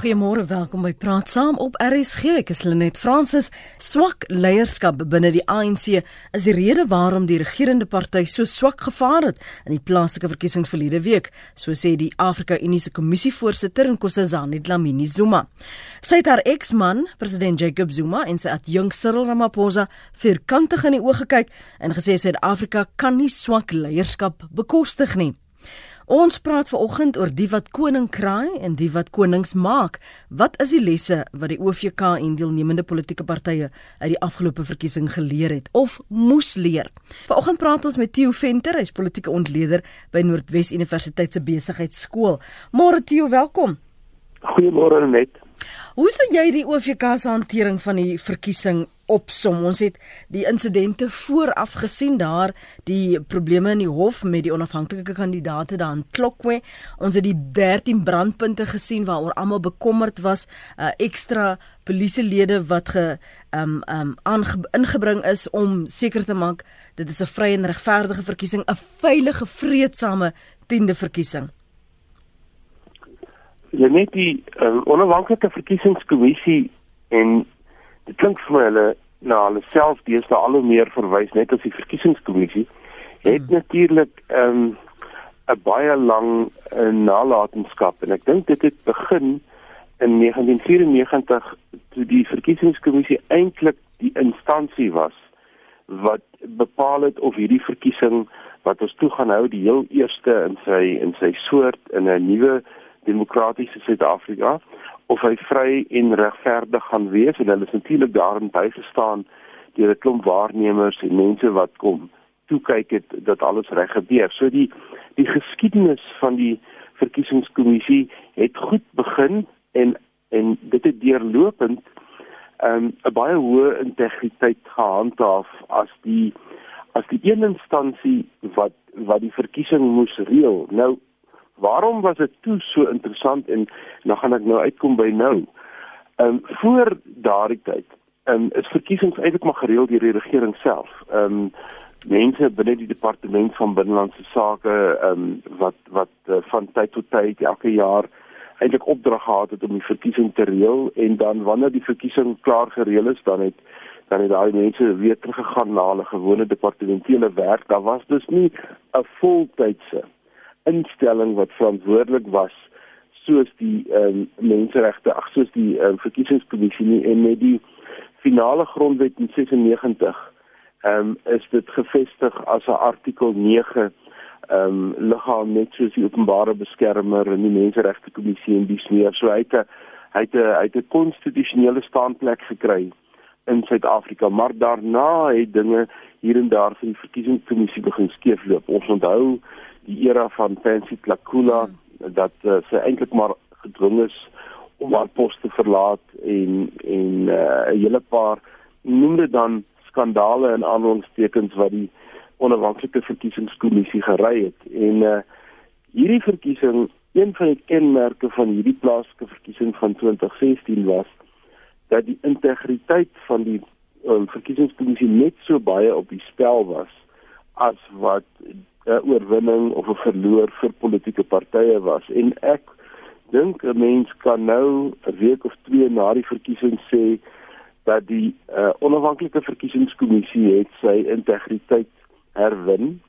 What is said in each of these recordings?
Goeiemôre, welkom by Praat Saam op RSG. Ek is Lenet Fransis. Swak leierskap binne die ANC is die rede waarom die regerende party so swak gevaar het in die plaaslike verkiesings verlede week, so sê die Afrika Unie se kommissievoorsitter Nkosazana Dlamini Zuma. Sy het haar eksman, president Jacob Zuma en sy adjunk Cyril Ramaphosa vierkantig in die oë gekyk en gesê Suid-Afrika kan nie swak leierskap bekostig nie. Ons praat veraloggend oor die wat koning kraai en die wat konings maak. Wat is die lesse wat die OVK en deelnemende politieke partye uit die afgelope verkiesing geleer het of moes leer? Vanoggend praat ons met Theo Venter, hy's politieke ontleder by Noordwes Universiteit se Besigheidsskool. Môre Theo, welkom. Goeiemôre net. Hoe sou jy die OVK se hantering van die verkiesing opsom. Ons het die insidente vooraf gesien daar, die probleme in die hof met die onafhanklike kandidaate daar in Klokwe. Ons het die 13 brandpunte gesien waaroor almal bekommerd was, uh, ekstra polisielede wat ge um um ingebring is om seker te maak dit is 'n vrye en regverdige verkiesing, 'n veilige, vredesame tiende verkiesing. Ja net die um, onafhanklike verkiesingskommissie en dit klink vir my hulle na hulle self deesdae al hoe meer verwys net as die verkiesingskommissie het hmm. natuurlik ehm, 'n um, baie lang uh, nalatenskap en ek dink dit het begin in 1994 toe die verkiesingskommissie eintlik die instansie was wat bepaal het of hierdie verkiesing wat ons toe gaan hou die heel eerste in sy in sy soort in 'n nuwe demokratiese Suid-Afrika of hy vry en regverdig gaan wees en hulle is natuurlik daarin bygestaan deur 'n klomp waarnemers en mense wat kom toe kyk het dat alles reg gebeur. So die die geskiedenis van die verkiesingskommissie het goed begin en en dit het deurlopend ehm, 'n um, baie hoë integriteit gehandhaaf as die as die een instansie wat wat die verkiesing moes reël. Nou Waarom was dit toe so interessant en dan gaan ek nou uitkom by nou. Ehm um, voor daardie tyd, ehm um, is verkiesings eintlik maar gereël deur die regering self. Ehm um, mense binne die departement van binnelandse sake ehm um, wat wat uh, van tyd tot tyd elke jaar eintlik opdrag gehad het om die verkiesing te reël en dan wanneer die verkiesing klaar gereël is, dan het dan het daai mense weer teruggegaan na hulle gewone departementele werk. Daar was dus nie 'n voltydse instelling wat verantwoordelik was soos die ehm um, menseregte ag soos die ehm um, verkiesingskommissie nie en met die finale grondwet in 96 ehm um, is dit gevestig as 'n artikel 9 ehm um, liggaam net soos die openbare beskermer en die menseregte kommissie en dis meer so hy het 'n hy het 'n hy het 'n konstitusionele staanplek gekry in Suid-Afrika maar daarna het dinge hier en daar vir die verkiesingskommissie begin skeefloop. Ons onthou die era van Fancy Tlakula hmm. dat uh, sy eintlik maar gedwing is om haar pos te verlaat en en eh, 'n uh, hele paar noem dit dan skandale en aanhalingstekens wat die onafhanklike verkiesingskommissie gery het en uh, hierdie verkiesing een van die kenmerke van hierdie plaaslike verkiesing van 2016 was dat die integriteit van die um, verkiesingskommissie net so baie op die spel was as wat 'n oorwinning of 'n verloor vir politieke partye was en ek dink 'n mens kan nou 'n week of twee na die verkiesing sê dat die uh, onafhanklike verkiesingskommissie het sy integriteit herwin.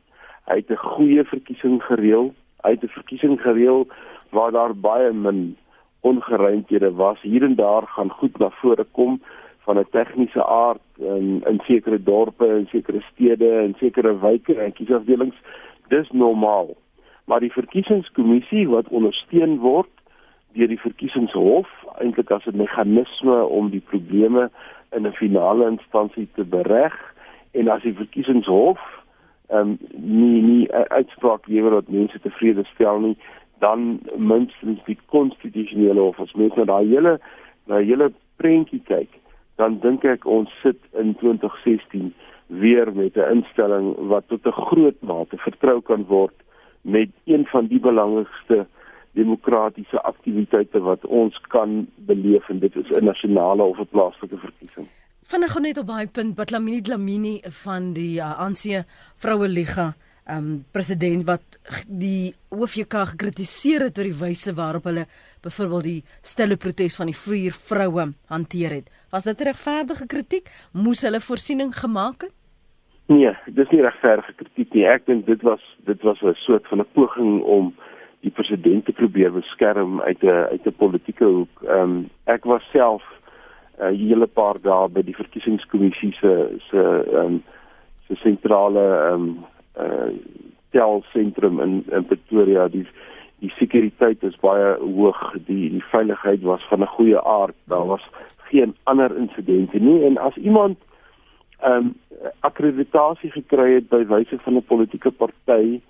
Hy het 'n goeie verkiesing gereël. Hy het 'n verkiesing gereël waar daar baie min ongeruimthede was. Hier en daar gaan goed na vore kom van 'n tegniese aard in in sekere dorpe en sekere stede en sekere wyke en kiesafdelings. Dis normaal. Maar die verkiesingskommissie wat ondersteun word deur die verkiesingshof eintlik as 'n meganisme om die probleme in 'n finale instansie te bereg en as die verkiesingshof ehm um, nie nie uitspraak lewer wat mense tevrede stel nie dan minstens die konstitusionele hof. As mens na daai hele daai hele prentjie kyk dan dink ek ons sit in 2016 weer met 'n instelling wat tot 'n groot mate vertrou kan word met een van die belangrikste demokratiese aktiwiteite wat ons kan beleef en dit is 'n nasionale of 'n plaaslike verkiesing. Vinnig net op daai punt wat Lamini Lamini van die uh, ANC Vroue Liga um president wat die OFK gekritiseer het oor die wyse waarop hulle byvoorbeeld die stille protes van die vier vroue hanteer het. Was dit regverdige kritiek? Moes hulle voorsiening gemaak het? Nee, dis nie regverdige kritiek nie. Ek dink dit was dit was 'n soort van 'n poging om die president te probeer beskerm uit 'n uit 'n politieke hoek. Ehm um, ek was self 'n uh, hele paar dae by die verkiesingskommissie se se ehm um, se sentrale ehm um, uh tel sentrum in in Pretoria die die sekuriteit is baie hoog die die veiligheid was van 'n goeie aard daar was geen ander insidente nie. En as iemand ehm um, akkreditasie gekry het by wyse van 'n politieke party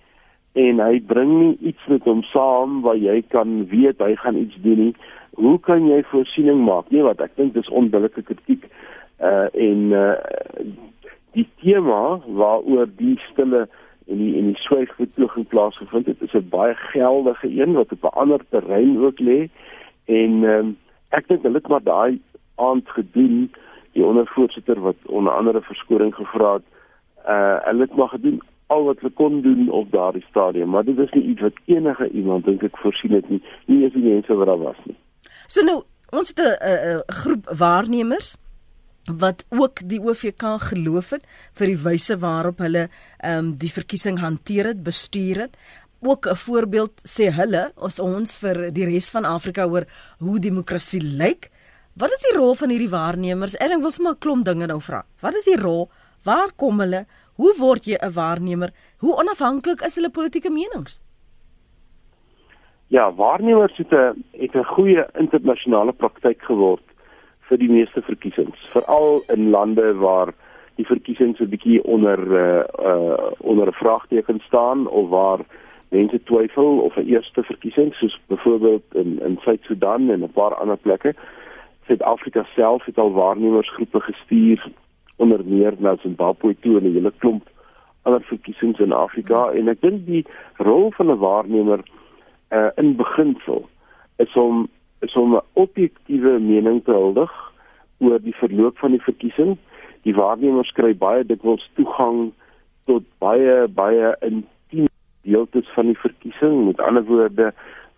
en hy bring nie iets met hom saam waar jy kan weet hy gaan iets doen nie hoe kan jy voorsiening maak? Nee wat ek dink dis onbillike kritiek uh en uh die tema waaroor die stille en die en die swygbetoging plaasgevind het is 'n baie geldige een wat op 'n ander terrein ook lê. En um, ek dink hulle het maar daai aand gedoen die ondervoorsitter wat onder andere verskoning gevra het uh hulle het maar gedoen al wat hulle kon doen op daardie stadium maar dit is nie iets wat enige iemand dink ek voorsien het nie nie eens die mense wat daar was nie so nou ons het 'n groep waarnemers wat ook die OVK geloof het vir die wyse waarop hulle ehm um, die verkiesing hanteer het, bestuur het. Ook 'n voorbeeld sê hulle ons ons vir die res van Afrika oor hoe demokrasie lyk. Wat is die rol van hierdie waarnemers? Ek wil sommer 'n klomp dinge nou vra. Wat is die rol? Waar kom hulle? Hoe word jy 'n waarnemer? Hoe onafhanklik is hulle politieke menings? Ja, waarnemers het 'n het 'n goeie internasionale praktyk geword vir die meeste verkiesings, veral in lande waar die verkiesings 'n bietjie onder uh uh onder 'n vraagteken staan of waar mense twyfel of 'n eerste verkiesing soos byvoorbeeld in in Suid-Sudan en 'n paar ander plekke. Suid-Afrika self het al waarnemersgroepe gestuur onder meer na Zimbabwe toe en 'n hele klomp ander verkiesings in Afrika en ek dink die rol van 'n waarnemer uh in beginsel is om is om 'n objektiewe mening te huldig oor die verloop van die verkiesing. Die waarnemers kry baie dikwels toegang tot baie baie intiem deeltes van die verkiesing. Met ander woorde,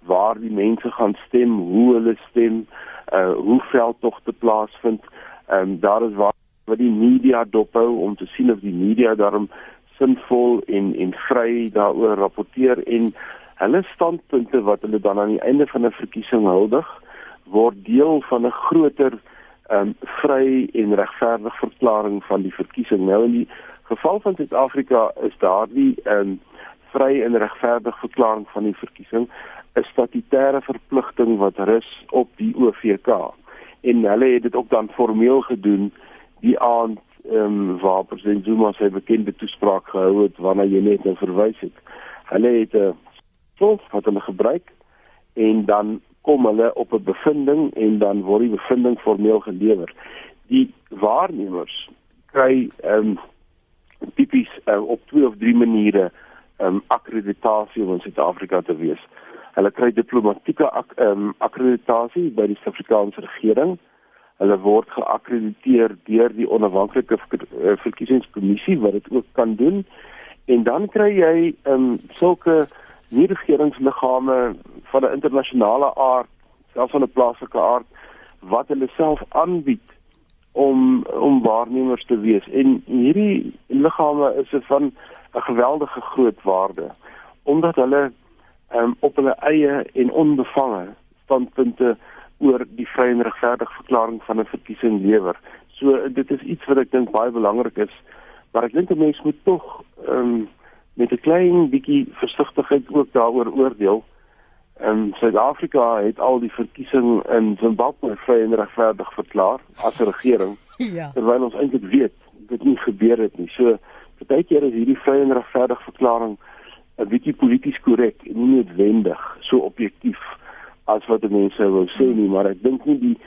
waar die mense gaan stem, hoe hulle stem, uh hoe veldtogte plaasvind. Ehm um, daar is waar wat die media dophou om te sien of die media daarom sinvol en en vry daaroor rapporteer en hulle standpunte wat hulle dan aan die einde van 'n verkiesing huldig word deel van 'n groter ehm um, vry en regverdige verklaring van die verkiesing. Nou in die geval van Suid-Afrika is daardie ehm um, vry en regverdige verklaring van die verkiesing 'n statutêre verpligting wat rus op die OVK. En hulle het dit ook dan formeel gedoen die aand ehm um, waar president Zuma sy bekende toespraak gehou het waarna jy net nou verwys het. Hulle het 'n stof wat hulle gebruik en dan kom hulle op 'n bevinding en dan word die bevinding formeel gelewer. Die waarnemers kry ehm um, tipies uh, op twee of drie maniere ehm um, akkreditasie om in Suid-Afrika te wees. Hulle kry diplomatieke ak um, akkreditasie by die Suid-Afrikaanse regering. Hulle word geakkrediteer deur die onafhanklike eh, verkiesingskommissie wat dit ook kan doen. En dan kry jy um, sulke nie regeringsliggame van 'n internasionale aard, selfs van 'n plaaslike aard wat hulle self aanbied om om waarnemers te wees. En hierdie liggame is van 'n geweldige groot waarde omdat hulle um, op hulle eie en onbevange standpunte oor die vrye en regverdige verklaring van 'n verkiesing lewer. So dit is iets wat ek dink baie belangrik is, maar ek dink 'n mens moet tog ehm um, met 'n klein bietjie versigtigheid ook daaroor oordeel. En Suid-Afrika het al die verkiesing in Zimbabwe vry en regverdig verklaar as 'n regering. Ja. Terwyl ons eintlik weet dit nie gebeur het nie. So partykeer is hierdie vry en regverdig verklaring 'n bietjie polities korrek en nie noodwendig so objektief as wat mense wou sê nie, maar ek dink nie die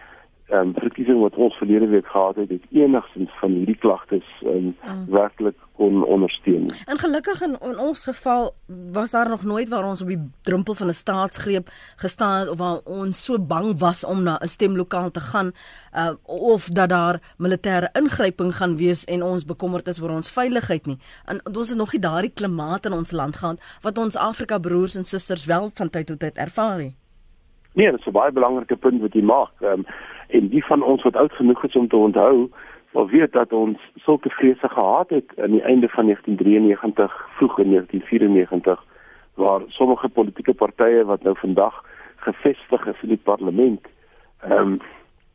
um, verkiesing wat ons verlede week gehad het, het enigstens van hierdie klagtes ehm um, mm. werklik kon ondersteun. En gelukkig in, in ons geval was daar nog nooit waar ons op die drempel van 'n staatsgreep gestaan het of waar ons so bang was om na 'n stemlokaal te gaan uh, of dat daar militêre ingryping gaan wees en ons bekommerd is oor ons veiligheid nie. En ons het nog nie daardie klimaat in ons land gehad wat ons Afrika broers en susters wel van tyd tot tyd ervaar het. Nee, dit is 'n baie belangrike punt wat jy maak. Ehm um, en die van ons wat oud genoeg is om te onthou, sal weet dat ons sulke vrese gehad het aan die einde van 1993, vroeg in 1994, waar sommige politieke partye wat nou vandag gevestig is in die parlement, ehm um,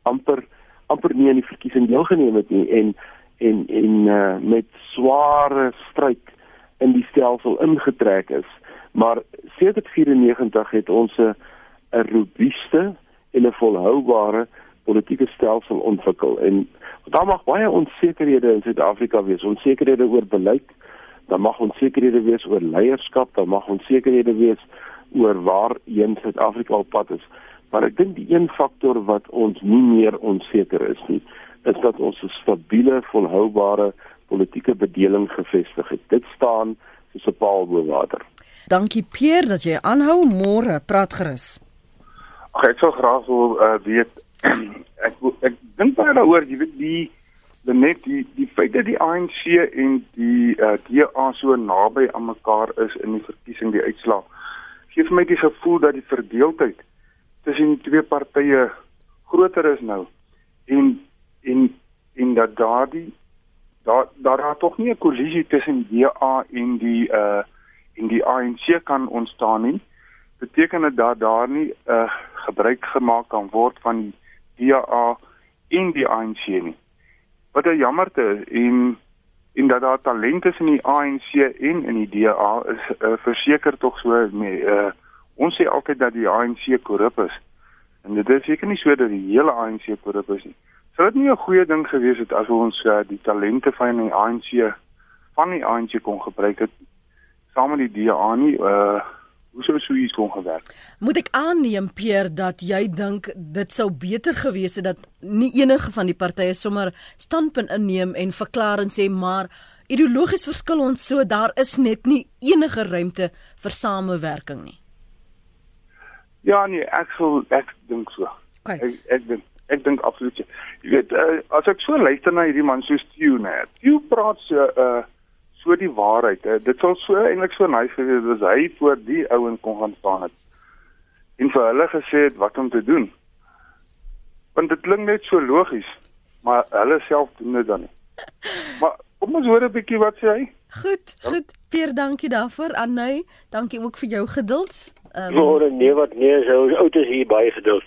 amper amper nie aan die verkiesing deelgeneem het nie en en en uh, met sware stryd in die stelsel ingetrek is. Maar sedert 94 het ons 'n robuuste en 'n volhoubare politieke stelsel ontwikkel en daar mag baie onsekerhede in Suid-Afrika wees, onsekerhede oor beleid, daar mag onsekerhede wees oor leierskap, daar mag onsekerhede wees oor waar een Suid-Afrika op pad is. Maar ek dink die een faktor wat ons nie meer onseker is nie, is dat ons 'n stabiele, volhoubare politieke bedeling gevestig het. Dit staan soos 'n paal bo water. Dankie Pierre dat jy aanhou môre praat gerus. Ag ek sou graag wil uh, weet ek ek dink baie daaroor jy weet die die net die die feit dat die ANC en die uh, DA so naby aan mekaar is in die verkiesing die uitslag gee vir my die gevoel dat die verdeeldheid tussen die twee partye groter is nou en en en dat daar daar daar tog nie 'n kollisie tussen DA en die uh en die ANC kan ontstaan nie beteken dit dat daar nie 'n uh, gebruik gemaak kan word van die DA en die ANC nie. Wat 'n jammerte en en dat daar talente is in die ANC en in die DA is uh, verseker tog so nee uh, ons sê altyd dat die ANC korrup is. En dit is seker nie so dat die hele ANC korrup is nie. Sou dit nie 'n goeie ding gewees het as ons uh, die talente van die ANC van die ANC kon gebruik het saam met die DA nie uh Hoe sou so iets kon gewerk? Moet ek aanneem Pierre dat jy dink dit sou beter gewees het dat nie enige van die partye sommer standpunt inneem en verklaar en sê maar ideologies verskil ons so daar is net nie enige ruimte vir samewerking nie. Ja nee, ek sou ek dink so. Okay. Ek ek dink ek dink absoluut. Jy weet uh, as ek so luister na hierdie man so Stew net. Stew praat so uh so die waarheid. Hè. Dit sal so eintlik so nice gewees as hy voor die ouens kon gaan staan het en vir hulle gesê het wat om te doen. Want dit klink net so logies, maar hulle self doen dit dan nie. Maar kom ons hoor 'n bietjie wat sê hy. Goed, goed. Pier, dankie daarvoor. Anay, dankie ook vir jou geduld. Um, Môre nee wat nee so oud is hier baie geduld.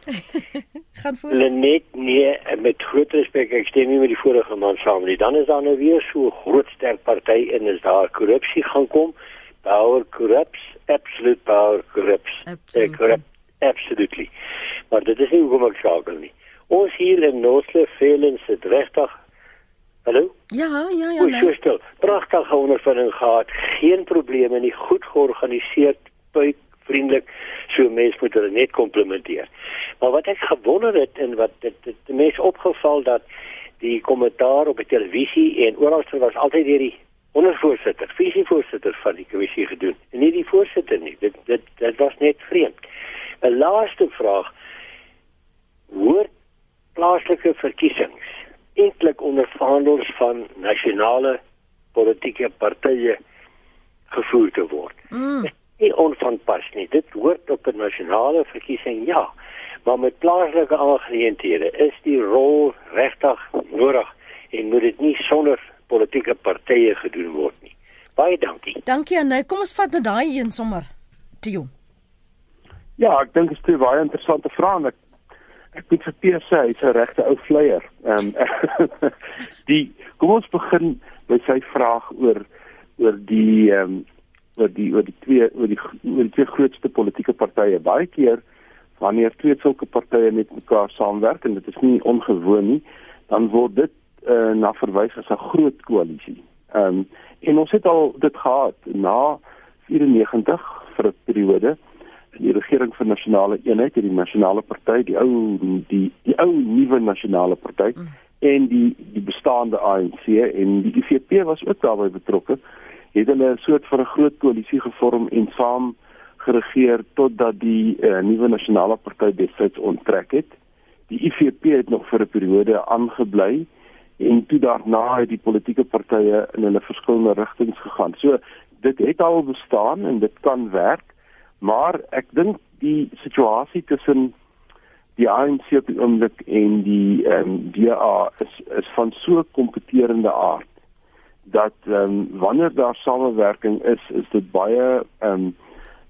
Gaan voort. Net nee met groot respek ek stem nie met die vorige man saam nie. Dan is daar nou weer so groot sterk party en is daar korrupsie gaan kom. Power corrupts, absolute power corrupts. Absolutely. Uh, corrupt, absolutely. Maar dit is nie hoe ek skakel nie. Ons hier in Noordse Velen se regtig Hallo? Ja, ja, ja. Hoe nee. stil. Pragtige ondervinding gehad. Geen probleme nie. Goed georganiseerd. Puik vriendelik so mense moet hulle net komplimenteer. Maar wat ek gewonder het en wat dit die mense opgeval dat die kommentaar op die televisie en oral was altyd deur die ondervoorsitter, visievoorsitter van die kommissie gedoen en nie die voorsitter nie. Dit dit dit was net vreemd. 'n Laaste vraag. Hoor plaaslike verkiesings eintlik onder vaandels van nasionale politieke partye gevoer te word? Mm nie onvanpas nie. Dit hoort op 'n nasionale verkiesing, ja. Maar met plaaslike aangeleenthede is die rol regtig nodig en moet dit nie sonder politieke partye gedoen word nie. Baie dankie. Dankie en nou kom ons vat net daai een sommer. Tio. Ja, ek dink dit is 'n baie interessante vraag. Ek ek moet vir Pierre sê hy's 'n regte ou vleier. Ehm um, die kom ons begin met sy vraag oor oor die ehm um, oor die oor die twee oor die oor die twee grootste politieke partye baie keer wanneer twee sulke partye met mekaar saamwerk en dit is nie ongewoon nie dan word dit uh, na verwys as 'n groot koalisie. Ehm um, en ons het al dit gehad na 94 vir 'n periode die regering vir nasionale eenheid, die nasionale party, die ou die die ou nuwe nasionale party mm. en die die bestaande ANC en die IFP was ook daarbey betrokke. Het hulle 'n soort van 'n groot koalisie gevorm en saam geregeer totdat die uh, nuwe nasionale party besit onttrek het. Die IFP het nog vir 'n periode aangebly en toe daarna het die politieke partye in hulle verskillende rigtings gegaan. So dit het al bestaan en dit kan werk, maar ek dink die situasie tussen die ANC op die oomblik en die ehm um, DA is is van so kompeterende aard dat ehm um, wanneer daar samewerking is, is dit baie ehm um,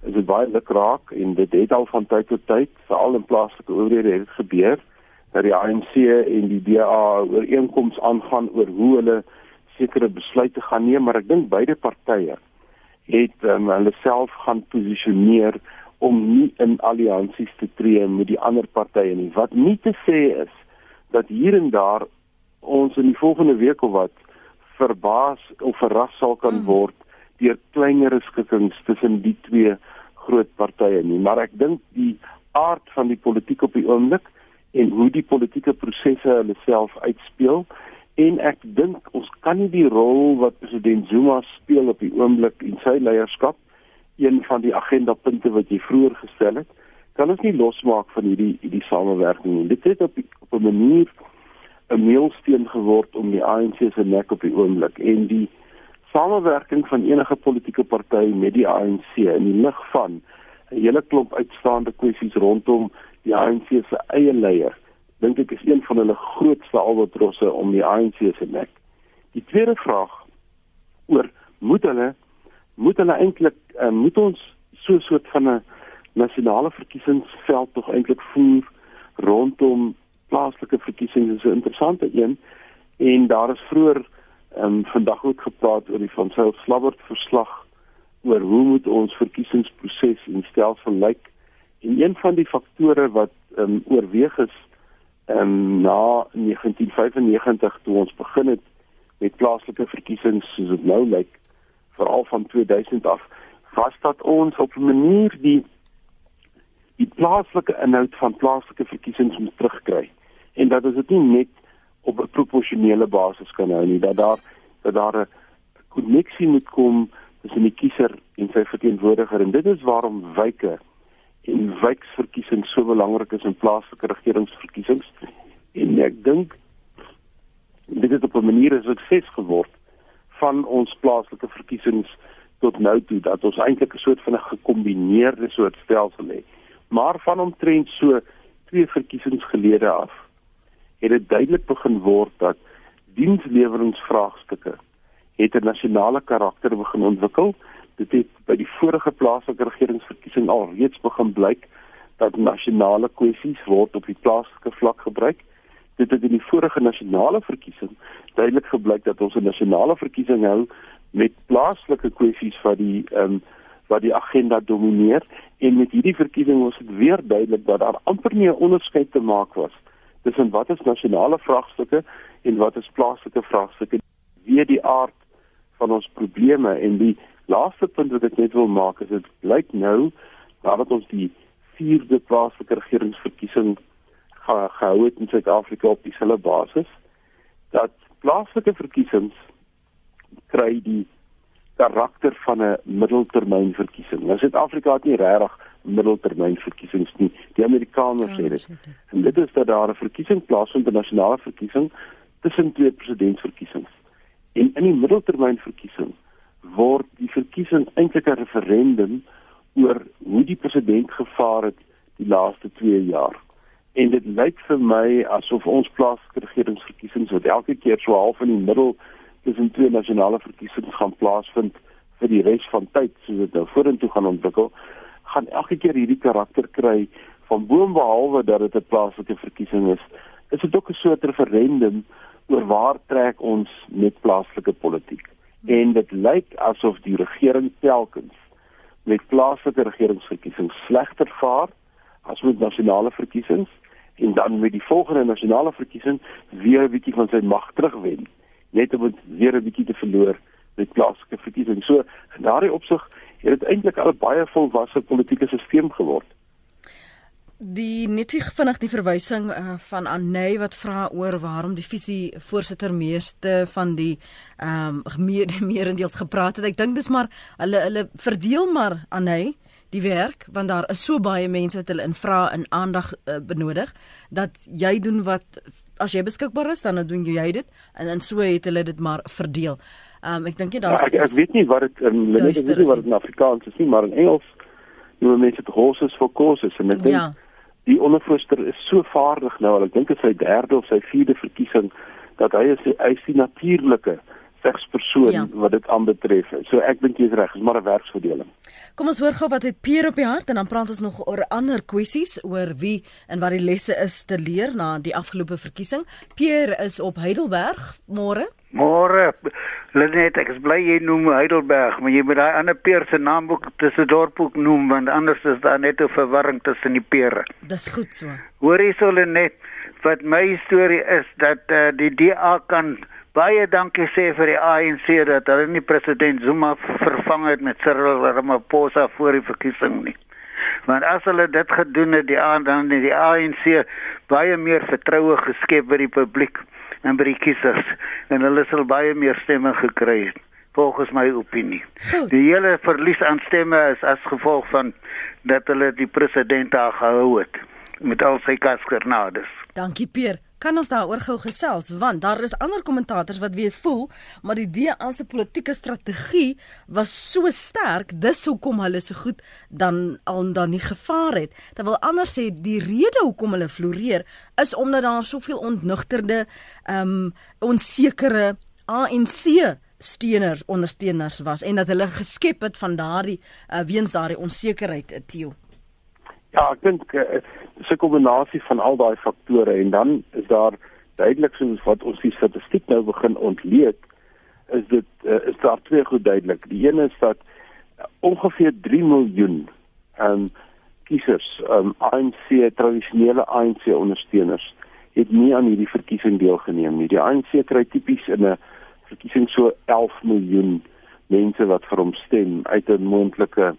is dit baie lukraak en dit het al van tyd tot tyd veral in plaaslike owerhede het gebeur dat die ANC en die DA ooreenkomste aangaan oor hoe hulle sekere besluite gaan neem, maar ek dink beide partye het um, hulle self gaan posisioneer om nie in alliansies te tree met die ander partye nie. Wat nie te sê is dat hier en daar ons in die volgende week of wat verbaas of verras sal kan hmm. word deur kleiner skikkings tussen die twee groot partye nie, maar ek dink die aard van die politiek op die oomblik en hoe die politieke prosesse hulle self uitspeel en ek dink ons kan nie die rol wat president Zuma speel op die oomblik in sy leierskap een van die agenda punte wat jy vroeër gestel het kan ons nie losmaak van hierdie hierdie samewerking nie dit het op die, op 'n manier 'n meilsteen geword om die ANC se nek op die oomblik en die samewerking van enige politieke party met die ANC in die lig van 'n hele klomp uitstaande kwessies rondom die ANC se eie leier dink ek is een van hulle grootste albatrosse om die ANC se nek. Die tweede vraag oor moet hulle moet hulle eintlik uh, moet ons so 'n soort van 'n nasionale verkiesingsveld tog eintlik voer rondom plaaslike verkiesings is 'n interessante een. En daar is vroeër um, vandag ook gepraat oor die van Sail Slabbert verslag oor hoe moet ons verkiesingsproses en stelsel lyk. En een van die faktore wat ehm um, oorweeg is ehm um, na 1995 toe ons begin het met plaaslike verkiesings soos dit nou lyk veral van 2000 af was dat ons op 'n manier die die plaaslike inhoud van plaaslike verkiesings moet terugkry en dat dit nie net op 'n proporsionele basis kan hou nie dat daar dat daar 'n koneksie moet kom tussen die kiezer en sy verteenwoordiger en dit is waarom wyke en wijkverkiesings so belangrik is in plaaslike regeringsverkiesings. En ek dink dit het op 'n manier 'n sukses geword van ons plaaslike verkiesings tot nou toe dat ons eintlik 'n soort van 'n gekombineerde soort stelsel het. Maar van omtrent so twee verkiesings gelede af het dit duidelik begin word dat diensleweringsvraagstukke het 'n nasionale karakter begin ontwikkel dit het by die vorige plaaslike regeringsverkiesing al reeds begin blyk dat nasionale kwessies word op die plaaslike vlak gebruik. Dit het in die vorige nasionale verkiesing duidelik gebleik dat ons 'n nasionale verkiesing hou met plaaslike kwessies wat die ehm um, wat die agenda domineer en met hierdie verkiesing was dit weer duidelik dat daar amper nie 'n onderskeid te maak was tussen wat is nasionale vraagstukke en wat is plaaslike vraagstukke. Wie die aard van ons probleme en die laaste punt wat ek net wil maak is dit blyk nou nadat ons die vierde plaaslike regeringsverkiesing ge gehou het in Suid-Afrika op dieselfde basis dat plaaslike verkiesings kry die karakter van 'n middeltermynverkiesing. Nou Suid-Afrika het nie regtig middeltermynverkiesings nie. Die Amerikaners sê dit. En dit is dat daar 'n verkiesing plaasvind, 'n nasionale verkiesing tussen twee presidentsverkiesings. En in die middeltermynverkiesing word die verkiesing eintlik 'n referendum oor hoe die president gevaar het die laaste 2 jaar. En dit lyk vir my asof ons plaaslike regeringsverkiesings wat elke keer so half in die middel tussen twee nasionale verkiesings gaan plaasvind vir die res van tyd soos dit nou vorentoe gaan ontwikkel, gaan elke keer hierdie karakter kry van boonbehalwe dat dit 'n plaaslike verkiesing is. Is dit ook 'n soort referendum oor waar trek ons met plaaslike politiek? en dit lyk asof die regering telkens met plaaslike regeringsverkiesings slegter vaar as met nasionale verkiesings en dan met die volgende nasionale verkiesing weer 'n bietjie van sy mag terugwen net om weer 'n bietjie te verloor met plaaslike verkiesings. So in daardie opsig het dit eintlik al 'n baie volwasse politieke stelsel geword. Die netig vinnig die verwysing uh, van Anay wat vra oor waarom die visie voorsitter meeste van die ehm um, meer meerendeels gepraat het. Ek dink dis maar hulle hulle verdeel maar Anay die werk want daar is so baie mense wat hulle in vra en aandag uh, benodig dat jy doen wat as jy beskikbaar is dan doen jy dit en dan so het hulle dit maar verdeel. Ehm um, ek dink jy daar ja, ek, ek weet nie wat dit in weet nie wat dit in Afrikaans is nie, maar in Engels noem mense dit horses for causes en ek dink ja. die ondervoorsitter is so vaardig nou, ek dink dit is sy derde of sy vierde verkiesing dat hy is hy is die natuurlike regspersoon ja. wat dit aanbetref. So ek dink jy's reg, is maar 'n werksverdeling. Kom ons hoor gou wat het Pierre op die hart en dan praat ons nog oor ander kwessies oor wie en wat die lesse is te leer na die afgelope verkiesing. Pierre is op Heidelberg môre. Môre. Lenet, ek is bly jy noem Heidelberg, maar jy moet daai ander Pierre se naamboek tussen dorp ook noem want anders is daar net 'n verwarring tussen die Pierre. Dis goed so. Hoor jy so Lenet, wat my storie is dat uh, die DA kan baie dankie sê vir die ANC dat hulle nie president Zuma vervang het met Cyril Ramaphosa voor die verkiesing nie. Want as hulle dit gedoen het, die dan die ANC baie meer vertroue geskep by die publiek en by die kiesers en hulle sal baie meer stemme gekry het volgens my opinie. Die hele verlies aan stemme is as gevolg van dat hulle die president daar gehou het met al sy kaskernades. Dankie Pier kan ons daaroor gou gesels want daar is ander kommentators wat weer voel maar die DA se politieke strategie was so sterk dis hoekom hulle so goed dan al dan nie gevaar het. Terwyl ander sê die rede hoekom hulle floreer is omdat daar soveel ontnugterde ehm um, onsekere ANC steuners ondersteuners was en dat hulle geskep het van daardie uh, weens daardie onsekerheid uh, Theo Ja, ek dink uh, dis 'n kombinasie van al daai faktore en dan is daar duidelik soos wat ons die statistiek nou begin ontleed is dit uh, is daar twee goed duidelik. Die een is dat uh, ongeveer 3 miljoen um kiesers, um ANC tradisionele ANC ondersteuners het nie aan hierdie verkiesing deelgeneem nie. Die ANC kry tipies in 'n verkiesing so 11 miljoen mense wat vir hom stem uit 'n moontlike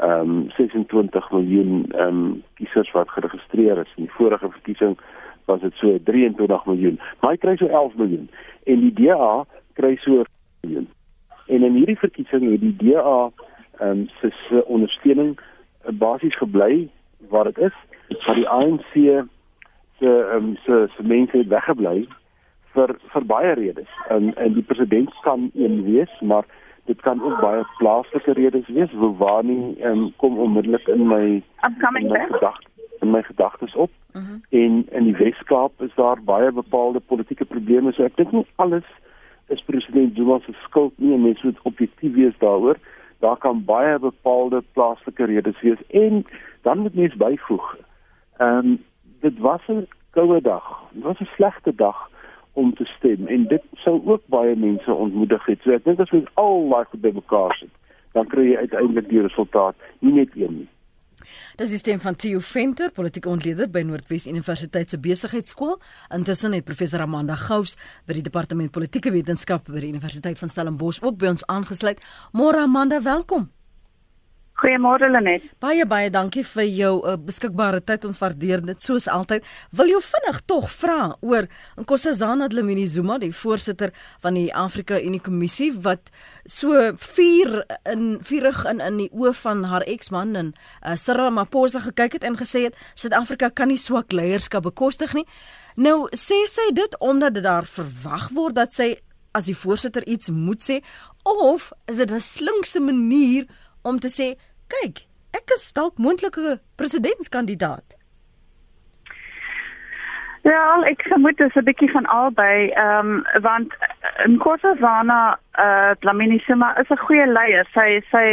ehm um, 26 miljoen ehm um, kiesers wat geregistreer is. In die vorige verkiesing was dit so 23 miljoen. Maar hy kry so 11 miljoen en die DA kry so 1 miljoen. En in hierdie verkiesing het die DA ehm um, se ondersteuning uh, basies gebly waar dit is. Maar die ANC se ehm um, se se mense het weggebly vir vir baie redes. En en die president kan een wees, maar dit kan ook baie plaaslike redes wees. Nie um, kom onmiddellik in my in my gedagtes in my gedagtes op. Uh mhm. -huh. en in die Weskaap is daar baie bepaalde politieke probleme. So ek dink nie alles is president Zuma se skuld nie en mense moet objektief wees daaroor. Daar kan baie bepaalde plaaslike redes wees. En dan moet mens byvoeg ehm um, dit was 'n koue dag. Dit was 'n slegte dag om te stem en dit sou ook baie mense ontmoedig het. So ek dink as ons al daai goed bymekaar sit, dan kry jy uiteindelik die resultaat, nie net een nie. Das is stem van Theo Venter, politieke ontleder by Noordwes Universiteit se Besigheidsskool. Intussen het professor Amanda Gous by die departement politieke wetenskap by die Universiteit van Stellenbosch ook by ons aangesluit. Môre Amanda, welkom. Goeiemôre Lenet. Baie baie dankie vir jou uh, beskikbare tyd. Ons waardeer dit soos altyd. Wil jou vinnig tog vra oor Nkosazana Dlamini Zuma, die voorsitter van die Afrika Unie Kommissie wat so vuur in vurig in in die oë van haar eksman en uh, Cyril Ramaphosa gekyk het en gesê het Suid-Afrika kan nie swak leierskap bekostig nie. Nou sê sy dit omdat dit daar verwag word dat sy as die voorsitter iets moet sê of is dit 'n slinkse manier om te sê kyk, ek is dalk moontlike presidentskandidaat. Ja, ek vermoed dit is 'n bietjie van albei, ehm um, want Nkosazana eh uh, Dlamini Zuma is 'n goeie leier. Sy sy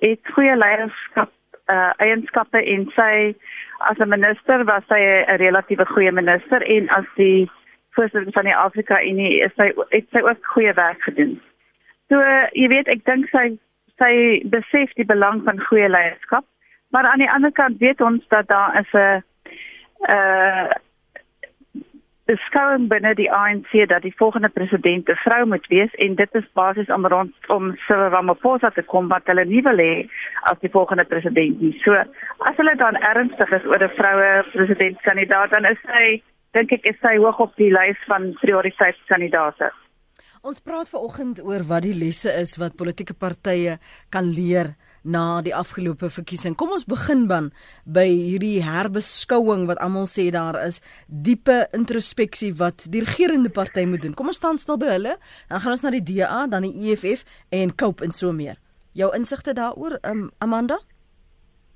het goeie leierskap eh uh, eienskappe en sy as 'n minister was sy 'n relatiewe goeie minister en as die voorsitter van die Afrika Unie is sy het sy ook goeie werk gedoen. So jy weet, ek dink sy sy besef die belang van goeie leierskap. Maar aan die ander kant weet ons dat daar is 'n uh beskouing binne die ANC dat die volgende president 'n vrou moet wees en dit is basies om rond om Cyril Ramaphosa te kom wat hulle nie wil hê as die volgende president nie. So as hulle dan ernstig is oor 'n vroue presidentskandidaat dan is sy dink ek is sy hoog op die lys van prioriteitskandidaate. Ons praat ver oggend oor wat die lesse is wat politieke partye kan leer na die afgelope verkiesing. Kom ons begin dan by hierdie herbeskouing wat almal sê daar is diepe introspeksie wat die regerende party moet doen. Kom ons staan stil by hulle. Dan gaan ons na die DA, dan die EFF en Cope en so meer. Jou insigte daaroor, um, Amanda?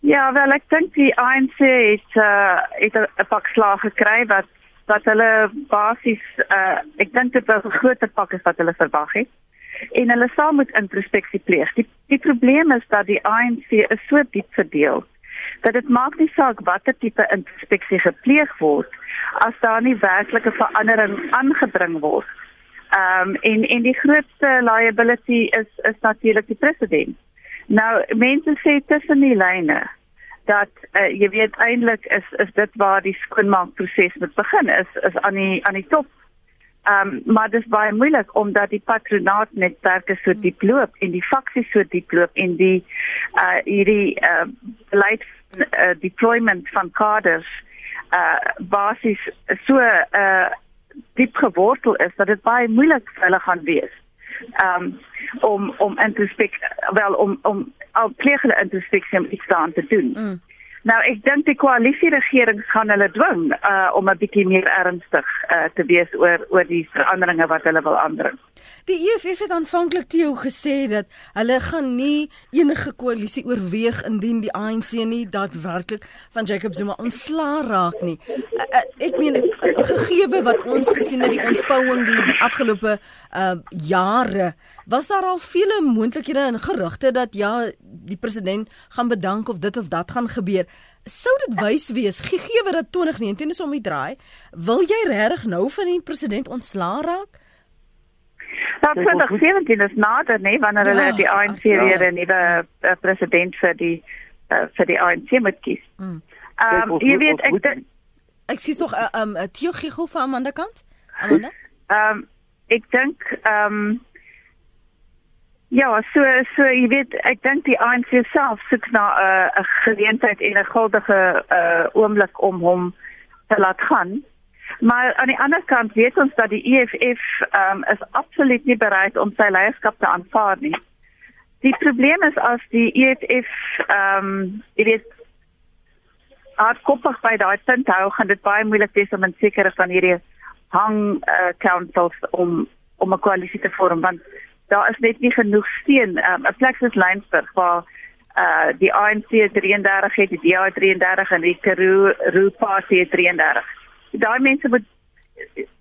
Ja, wel ek dink die ANC het uh, het 'n pak slag gekry wat wat hulle basies uh, ek dink dit was 'n groot pak is wat hulle verwag het en hulle sal moet introspeksie pleeg. Die die probleem is dat die ANC is so diep verdeel dat dit maak nie saak watter tipe introspeksie gepleeg word as daar nie werklike verandering aangebring word. Ehm um, en en die grootste liability is is natuurlik die president. Nou mense sê tussen die lyne dat uh, jy weet eintlik is is dit waar die skoonmaakproses moet begin is is aan die aan die top Ehm um, maar dit is baie moeilik omdat die patronaat netwerke so diep loop en die faksies so diep loop en die uh hierdie uh beleid uh, deployment van kaders uh basies so uh diep gewortel is dat dit baie moeilik vir hulle gaan wees. Um, om om introspek wel om om al pleeg hulle introspeksie om iets daaraan te doen. Mm. Nou ek dink die koalisie regering gaan hulle dwing uh om 'n bietjie meer ernstig uh te wees oor oor die veranderinge wat hulle wil aandring. Die EFF het aanvanklik toe gesê dat hulle gaan nie enige koalisie oorweeg indien die ANC nie daadwerklik van Jacob Zuma ontslaa raak nie. Uh, uh, ek meen gegee wat ons gesien het die ontvouing die afgelope uh jare was daar al vele moontlikhede en gerugte dat ja die president gaan bedank of dit of dat gaan gebeur sou dit wys wees gegee dat 2019 is om die draai wil jy regtig nou van die president ontslaa raak Dat 2017 is nader nee wanneer hulle ja, die ANC ja. weer 'n nuwe uh, president vir die uh, vir die ANC moet kies. Mm. Ehm um, jy weet ek Ek sê tog ehm uh, um, Theo Gigo van Amanda kant? Amanda? Ehm um, ek dink ehm um, ja, so so jy weet ek dink die ANC self soek na 'n uh, 'n geleentheid en 'n guldige uh, oomblik om hom te laat gaan. Maar aan die ander kant weet ons dat die EFF ehm um, is absoluut nie bereid om sy leierskap te aanvaar nie. Die probleem is as die EFF ehm um, jy weet hardkoppig by daai punt hou, gaan dit baie moeilik wees om 'n sekere van hierdie hang uh, councils om om 'n koalisie te vorm want daar is net nie genoeg steun. Um, 'n plek soos Lynsburg waar uh die ANC 33 het, die DA 33 en die Karoo Roo Party 33. Daai mense moet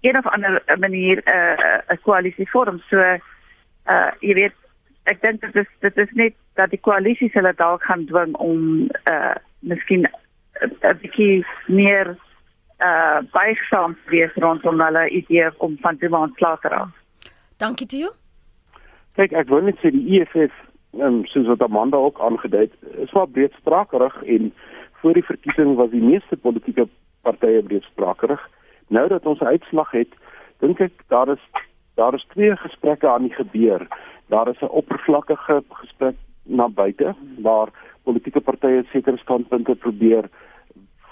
een of ander manier 'n uh, 'n koalisie vorm. So uh jy weet ek dink dit is dit is net dat die koalisie hulle dalk gaan dwing om uh miskien 'n bietjie meer uh buigsaam wees rondom hulle idee om van die maand klaar te raak. Dankie Tio. Kyk, ek wil net sê die EFF, um, soos wat Amanda ook aangedui het, is wel breedsprakerig en voor die verkiesing was die meeste politieke partye breedsprakerig. Nou dat ons 'n uitslag het, dink ek daar is daar is twee gesprekke aan die gebeur. Daar is 'n oppervlakkige gesprek na buite waar politieke partye sekere standpunte probeer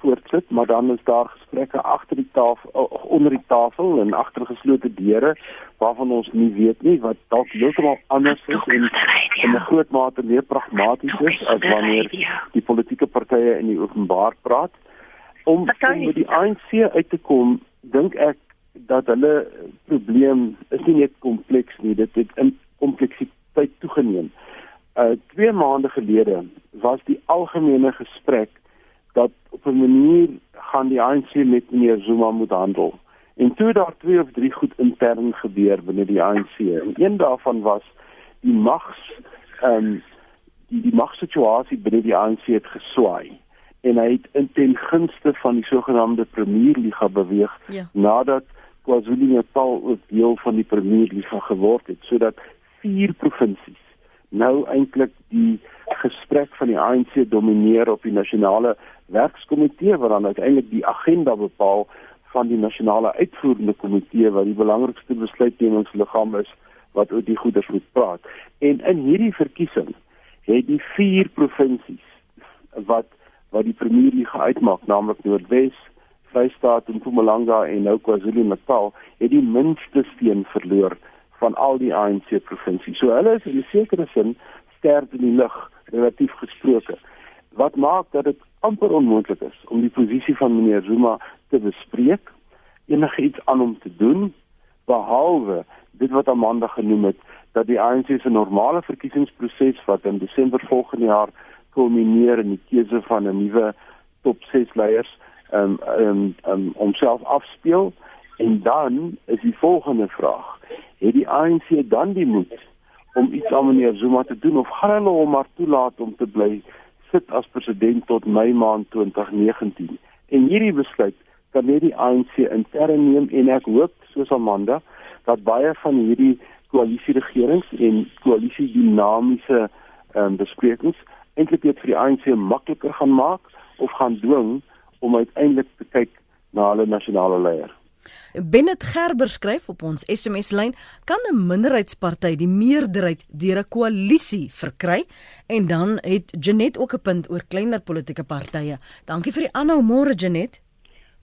voortsit, maar dan is daar gesprekke agter die tafel onder die tafel en agter geslote deure waarvan ons nie weet nie wat dalk heeltemal anders is en in 'n groot mate meer pragmaties is as wanneer die politieke partye in die openbaar praat. Om, om met die ANC uit te kom, dink ek dat hulle probleem is nie net kompleks nie, dit het in kompleksiteit toegeneem. Uh 2 maande gelede was die algemene gesprek dat op 'n manier gaan die ANC met meneer Zuma moet handel. En toe daar twee of drie goed intern gebeur binne die ANC. En een daarvan was die mags ehm um, die die magsituasie binne die ANC het geswaai en hy het in ten gunste van die sogenaamde Premierliga beweeg ja. nadat KwaZulu-Natal ook deel van die Premierliga geword het sodat vier provinsies nou eintlik die gesprek van die ANC domineer op die nasionale werkskomitee wat dan uiteindelik die agenda bepaal van die nasionale uitvoerende komitee wat die belangrikste besluitnemingsliggaam is wat oor die goeders moet praat. En in hierdie verkiesing het die vier provinsies wat wat die premier liga uitmaak, naamlik Noordwes, Vrystaat en Mpumalanga en nou KwaZulu-Natal, het die minste steen verloor van al die ANC provinsies. So hulle is in 'n sekere sin sterk in die lug relatief gesproke. Wat maak dat dit amper onmoontlik is om die posisie van meneer Zuma te bespreek, enigiets aan hom te doen behalwe dit wat Amanda genoem het dat die ANC se normale verkiesingsproses wat in Desember volgende jaar kulmineer in die keuse van 'n nuwe top 6 leiers um, um, um, om self afspeel. En dan is die volgende vraag het die ANC dan die moed om iets aan meneer Zuma te doen of gaan hulle hom maar toelaat om te bly sit as president tot Mei maand 2019 en hierdie besluit kan net die ANC intern neem en ek hoop soos Amanda dat baie van hierdie koalisieregerings en koalisie dinamiese um, besprekings eintlik net vir die ANC makliker gaan maak of gaan dwing om uiteindelik te kyk na hulle nasionale leier. Bennett Gerber skryf op ons SMS lyn: Kan 'n minderheidsparty die meerderheid deur 'n koalisie verkry? En dan het Janet ook 'n punt oor kleiner politieke partye. Dankie vir die aanhou môre Janet.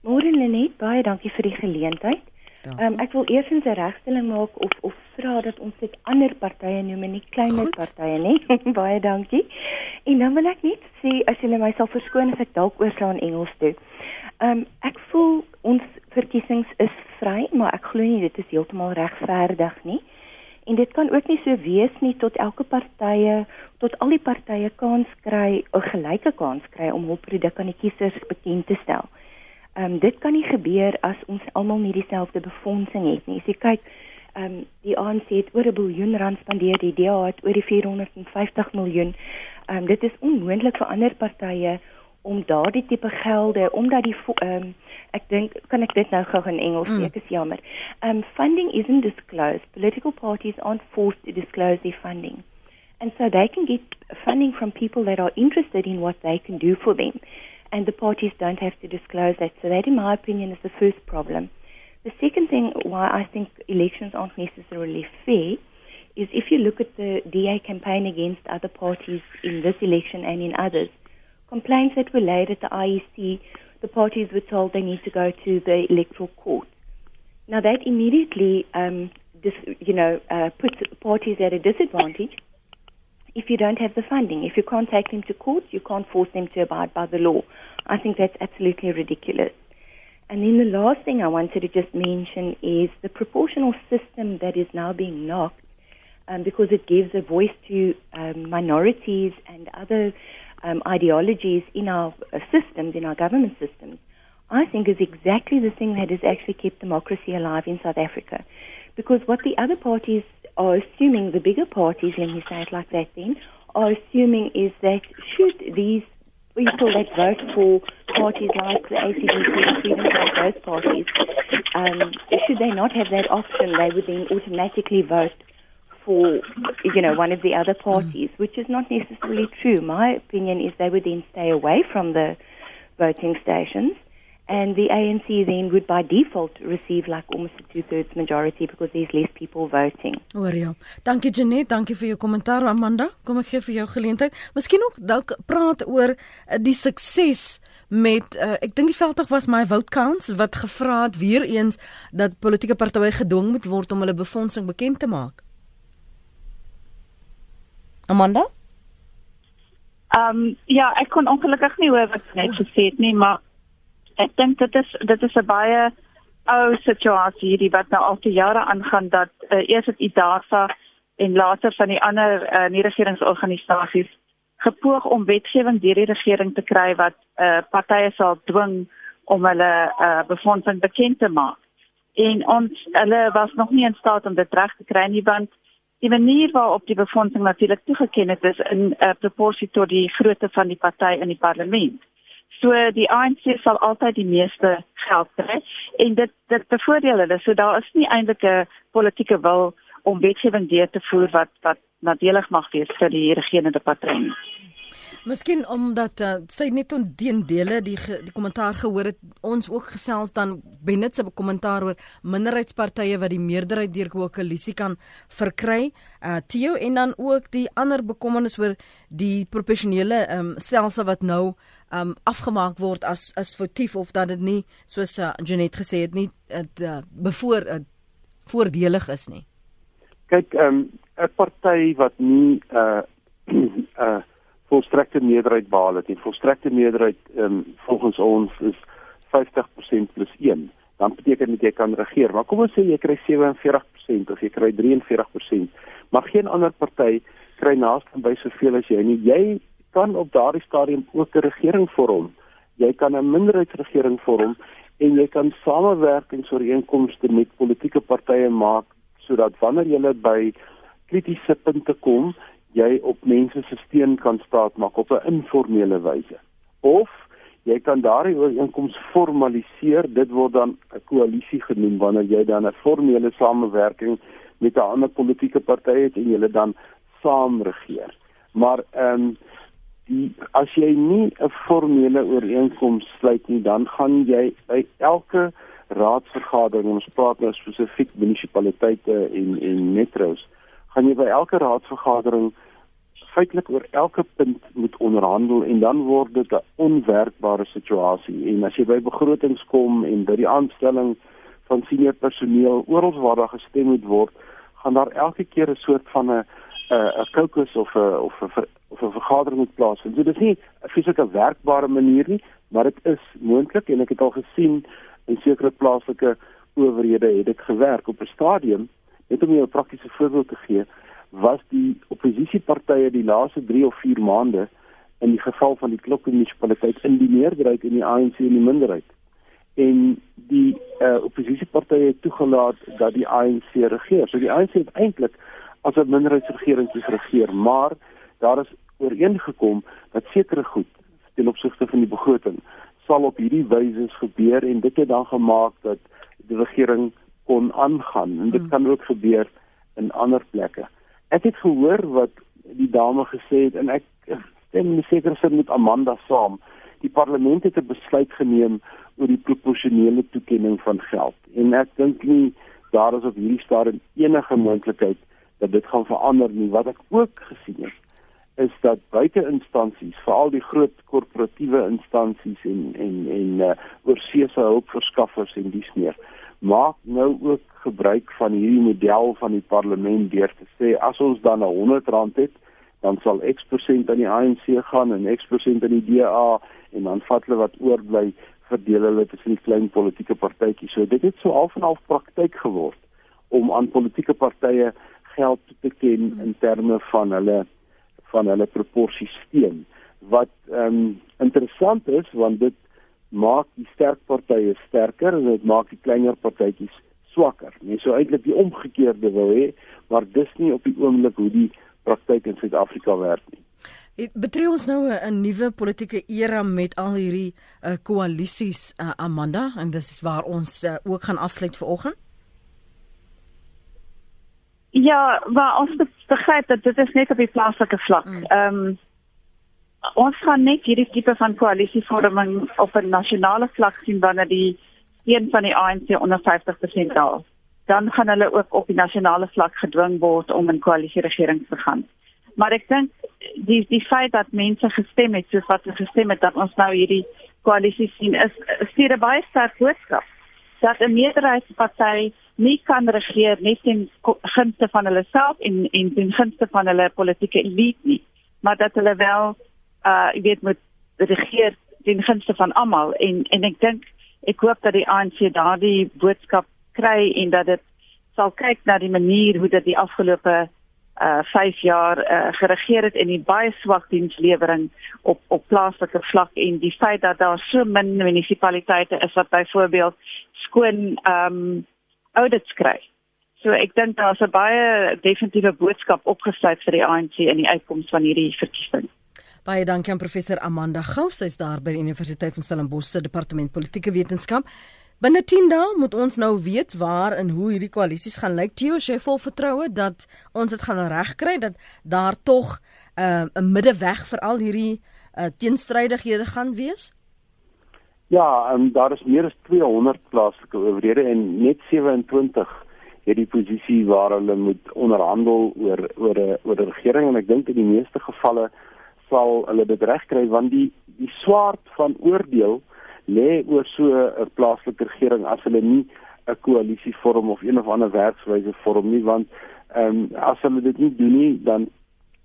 Môre Lenet, baie dankie vir die geleentheid. Um, ek wil eers 'n regstelling maak of of vra dat ons dit ander partye noem en nie kleiner partye nie. baie dankie. En dan wil ek net sê as julle my sal verskoon as ek dalk oorslaan Engels toe. Um, ek voel ons verkiesings is vry, maar ek glo nie dit is heeltemal regverdig nie. En dit kan ook nie so wees nie tot elke partye, tot al die partye kans kry, 'n gelyke kans kry om hul produk aan die kiesers bekend te stel. Ehm um, dit kan nie gebeur as ons almal nie dieselfde befondsing het nie. As jy kyk, ehm um, die ANC het oor 'n biljoen rand spandeer, die DA het oor die 450 miljoen. Ehm um, dit is onmoontlik vir ander partye om daardie tipe gelde omdat die ehm um, ek dink kan ek dit nou gou in Engels sê, mm. ek is jammer. Um funding isn't disclosed. Political parties aren't forced to disclose their funding. And so they can get funding from people that are interested in what they can do for them and the parties don't have to disclose that. So that, in my opinion, is the first problem. The second thing why I think elections aren't necessarily fair is if you look at the DA campaign against other parties in this election and in others, complaints that were laid at the IEC, the parties were told they need to go to the electoral court. Now that immediately, um, dis, you know, uh, puts parties at a disadvantage if you don't have the funding. If you can't take them to court, you can't force them to abide by the law. I think that's absolutely ridiculous. And then the last thing I wanted to just mention is the proportional system that is now being knocked um, because it gives a voice to um, minorities and other um, ideologies in our uh, systems, in our government systems. I think is exactly the thing that has actually kept democracy alive in South Africa. Because what the other parties are assuming, the bigger parties, let me say it like that then, are assuming is that should these people that vote for parties like the ACDC Freedom like those parties, um, should they not have that option, they would then automatically vote for, you know, one of the other parties, which is not necessarily true. My opinion is they would then stay away from the voting stations and the ANC then would by default receive like almost a two-thirds majority because there's less people voting. Hoor jy. Dankie Janet, dankie vir jou kommentaar Amanda. Kom ek gee vir jou geleentheid. Miskien ook dalk praat oor uh, die sukses met uh, ek dink die veldtog was my vote counts wat gevra het weer eens dat politieke partye gedwing moet word om hulle befondsing bekend te maak. Amanda? Ehm um, ja, ek kon ongelukkig nie hoor wat net gesê het nie, maar ek dink dit is dit is 'n baie ou situasie hierdie wat nou al te jare aangaan dat uh, eers het IDASA en later van die ander uh, nie-regeringsorganisasies gepoog om wetgewing deur die regering te kry wat uh, partye sal dwing om hulle uh, befondsing bekend te maak. En ons hulle was nog nie in staat om dit reg te kry nie want die manier waarop die befondsing natuurlik toegeken het is in uh, proporsie tot die grootte van die party in die parlement. So die ANC sal altyd die meeste geld kry en dit dit bevoordeel hulle. So daar is nie eintlik 'n politieke wil om wetgewing deur te voer wat wat nadelig mag wees vir die regerende party. Miskien omdat uh, sy net onteendele die ge, die kommentaar gehoor het ons ook gesels dan Bennet se kommentaar oor minderheidspartye wat die meerderheid deur koalisie kan verkry. Uh Theo en dan ook die ander bekommernis oor die professionele um, stelsel wat nou um afgemaak word as as foutief of dat dit nie soos uh, Janet gesê het nie dit uh, bevoor uh, voordelig is nie. Kyk, um 'n party wat nie 'n uh, 'n uh, volstrekte meerderheid behaal het nie. Volstrekte meerderheid um, volgens ons is 50% plus 1. Dan beteken dit jy kan regeer. Maar kom ons sê jy kry 47% of jy kry 43%, maar geen ander party kry naaste by soveel as jy nie. Jy kan op daardie stadium ook 'n regering vorm. Jy kan 'n minderheidsregering vorm en jy kan samewerkingsooreenkomste met politieke partye maak sodat wanneer jy by kritiese punte kom, jy op mense se steun kan staat maak op 'n informele wyse. Of jy kan daardie ooreenkoms formaliseer. Dit word dan 'n koalisie genoem wanneer jy dan 'n formele samewerking met 'n ander politieke party het en jy dan saam regeer. Maar ehm um, die as jy nie 'n formele ooreenkoms sluit nie, dan gaan jy by elke raadsvergadering, ons praat nou spesifiek munisipaliteite en en metros, gaan jy by elke raadsvergadering feitelik oor elke punt moet onderhandel en dan word dit 'n onwerkbare situasie. En as jy by begrotings kom en by die aanstelling van senior personeel oral waar daar gestem moet word, gaan daar elke keer 'n soort van 'n 'n caucus of 'n of 'n of 'n vergadering moet plaasvind. So dit is nie 'n fisieke werkbare manier nie, maar dit is moontlik en ek het al gesien in sekere plaaslike owerhede het dit gewerk op 'n stadium net om jou 'n praktiese voorbeeld te gee was die oppositiepartye die laaste 3 of 4 maande in die geval van die Klokke munisipaliteit in die meerderheid en die ANC in die minderheid. En die uh, oppositiepartye het toegelaat dat die ANC regeer. So die ANC het eintlik as 'n minderheidsregering geregeer, maar daar is ooreengekom dat sekere goed ten opsigte van die begroting sal op hierdie wyse gebeur en dit het dan gemaak dat die regering kon aangaan en dit hmm. kan ook gebeur in ander plekke. Ek het gehoor wat die dame gesê het en ek stem seker sy met Amanda saam. Die parlement het 'n besluit geneem oor die proporsionele toekenning van geld en ek dink nie daar is op hierdie stadium enige moontlikheid dat dit gaan verander nie. Wat ek ook gesien het is dat buiteinstansies, veral die groot korporatiewe instansies en en en uh, oorseese hulpverskaffers en dies meer maak nou ook gebruik van hierdie model van die parlement deur te sê as ons dan 'n 100 rand het, dan sal X% aan die ANC gaan en X% aan die DA en dan vat hulle wat oorbly verdeel hulle tussen die klein politieke partytjies. So dit het so half en half praktyk geword om aan politieke partye geld te ken in terme van hulle van hulle proporsiesteem wat ehm um, interessant is want dit maak die sterk partye sterker en dit maak die kleiner partytjies swakker. Nee, so eintlik die omgekeerde wil hê, maar dis nie op die oomblik hoe die praktyk in Suid-Afrika werk nie. Dit betref ons nou 'n nuwe politieke era met al hierdie uh, koalisies uh, Amanda en dis waar ons uh, ook gaan afsluit vir oggend. Ja, maar ons begryp dat dit is net op die plaaslike vlak. Mm. Ehm mm. um, ons gaan net hierdie tipe van koalisievorming op 'n nasionale vlak sien wanneer die een van die ANC onder 50% daal. Dan gaan hulle ook op die nasionale vlak gedwing word om 'n koalisieregering te gaan. Maar ek dink die die feit dat mense gestem het soos wat hulle gestem het dat ons nou hierdie koalisie sien is stuur 'n baie sterk boodskap dat 'n meerderheidsparty nie kan regeer net in gunste van hulle self en en in gunste van hulle politieke elite nie, maar dat hulle wel uh jy weet met regeer ten gunste van almal. En en ek dink ek hoop dat die ANC daardie boodskap kry en dat dit sal kyk na die manier hoe dit die afgelope uh 5 jaar uh geregeer het en die baie swak dienslewering op op plaaslike vlak en die feit dat daar so min munisipaliteite is wat byvoorbeeld skoon um audits kry. So ek dink daar's 'n baie definitiewe boodskap opgesluit vir die ANC in die uitkoms van hierdie verkiesing. Baie dankie aan professor Amanda Gous, sy's daar by die Universiteit van Stellenbosch se departement politieke wetenskap. Binne 10 dae moet ons nou weet waar en hoe hierdie koalisies gaan lyk. Theo, jy vol vertroue dat ons dit gaan regkry dat daar tog uh, 'n middeweg vir al hierdie uh, teenstrydighede gaan wees? Ja, um, daar is meer as 200 plaaslike owerhede en net 27 het die posisie waar hulle moet onderhandel oor oor 'n oor 'n regering. En ek dink in die meeste gevalle sal hulle dit regkry want die die swaard van oordeel lê oor so 'n plaaslike regering as hulle nie 'n koalisie vorm of een of ander werkswyse vorm nie. Want ehm um, as hulle dit nie doen nie dan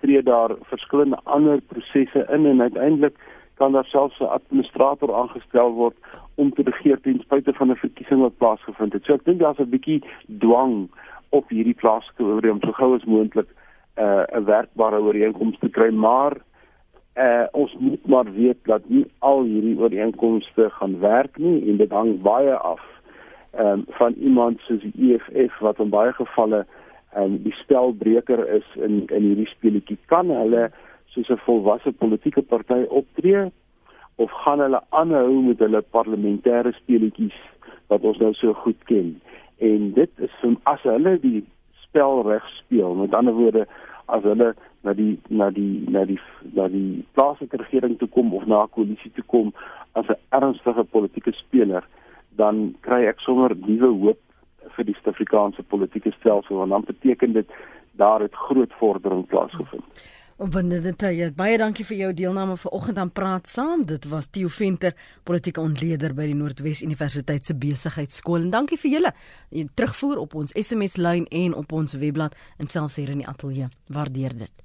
tree daar verskillende ander prosesse in en uiteindelik kan daar selfs 'n administrator aangestel word om te regeer ten spyte van 'n verkiesing wat plaasgevind het. So ek dink daar's 'n bietjie dwang op hierdie plaaslike owerheid om so gou as moontlik 'n uh, 'n werkbare ooreenkoms te kry, maar uh, ons moet maar weet dat nie al hierdie ooreenkomste gaan werk nie en dit hang baie af um, van iemand soos die EFF wat in baie gevalle um, die spelbreker is in in hierdie speletjie kan hulle soos 'n volwasse politieke party optree of gaan hulle aanhou met hulle parlementêre speletjies wat ons nou so goed ken en dit is van as hulle die spel reg speel met ander woorde as hulle na die na die na die na die plaaslike regering toe kom of na 'n koalisie toe kom as 'n ernstige politieke speler dan kry ek sommer nuwe hoop vir die Suid-Afrikaanse politieke stelsel en dan beteken dit daar het groot vordering plaasgevind. Wanneer dit jy baie dankie vir jou deelname vanoggend aan praat saam. Dit was Theo Venter, politieke ontleder by die Noordwes Universiteit se besigheidskool en dankie vir julle terugvoer op ons SMS lyn en op ons webblad en selfs hier in die ateljee. Waardeer dit.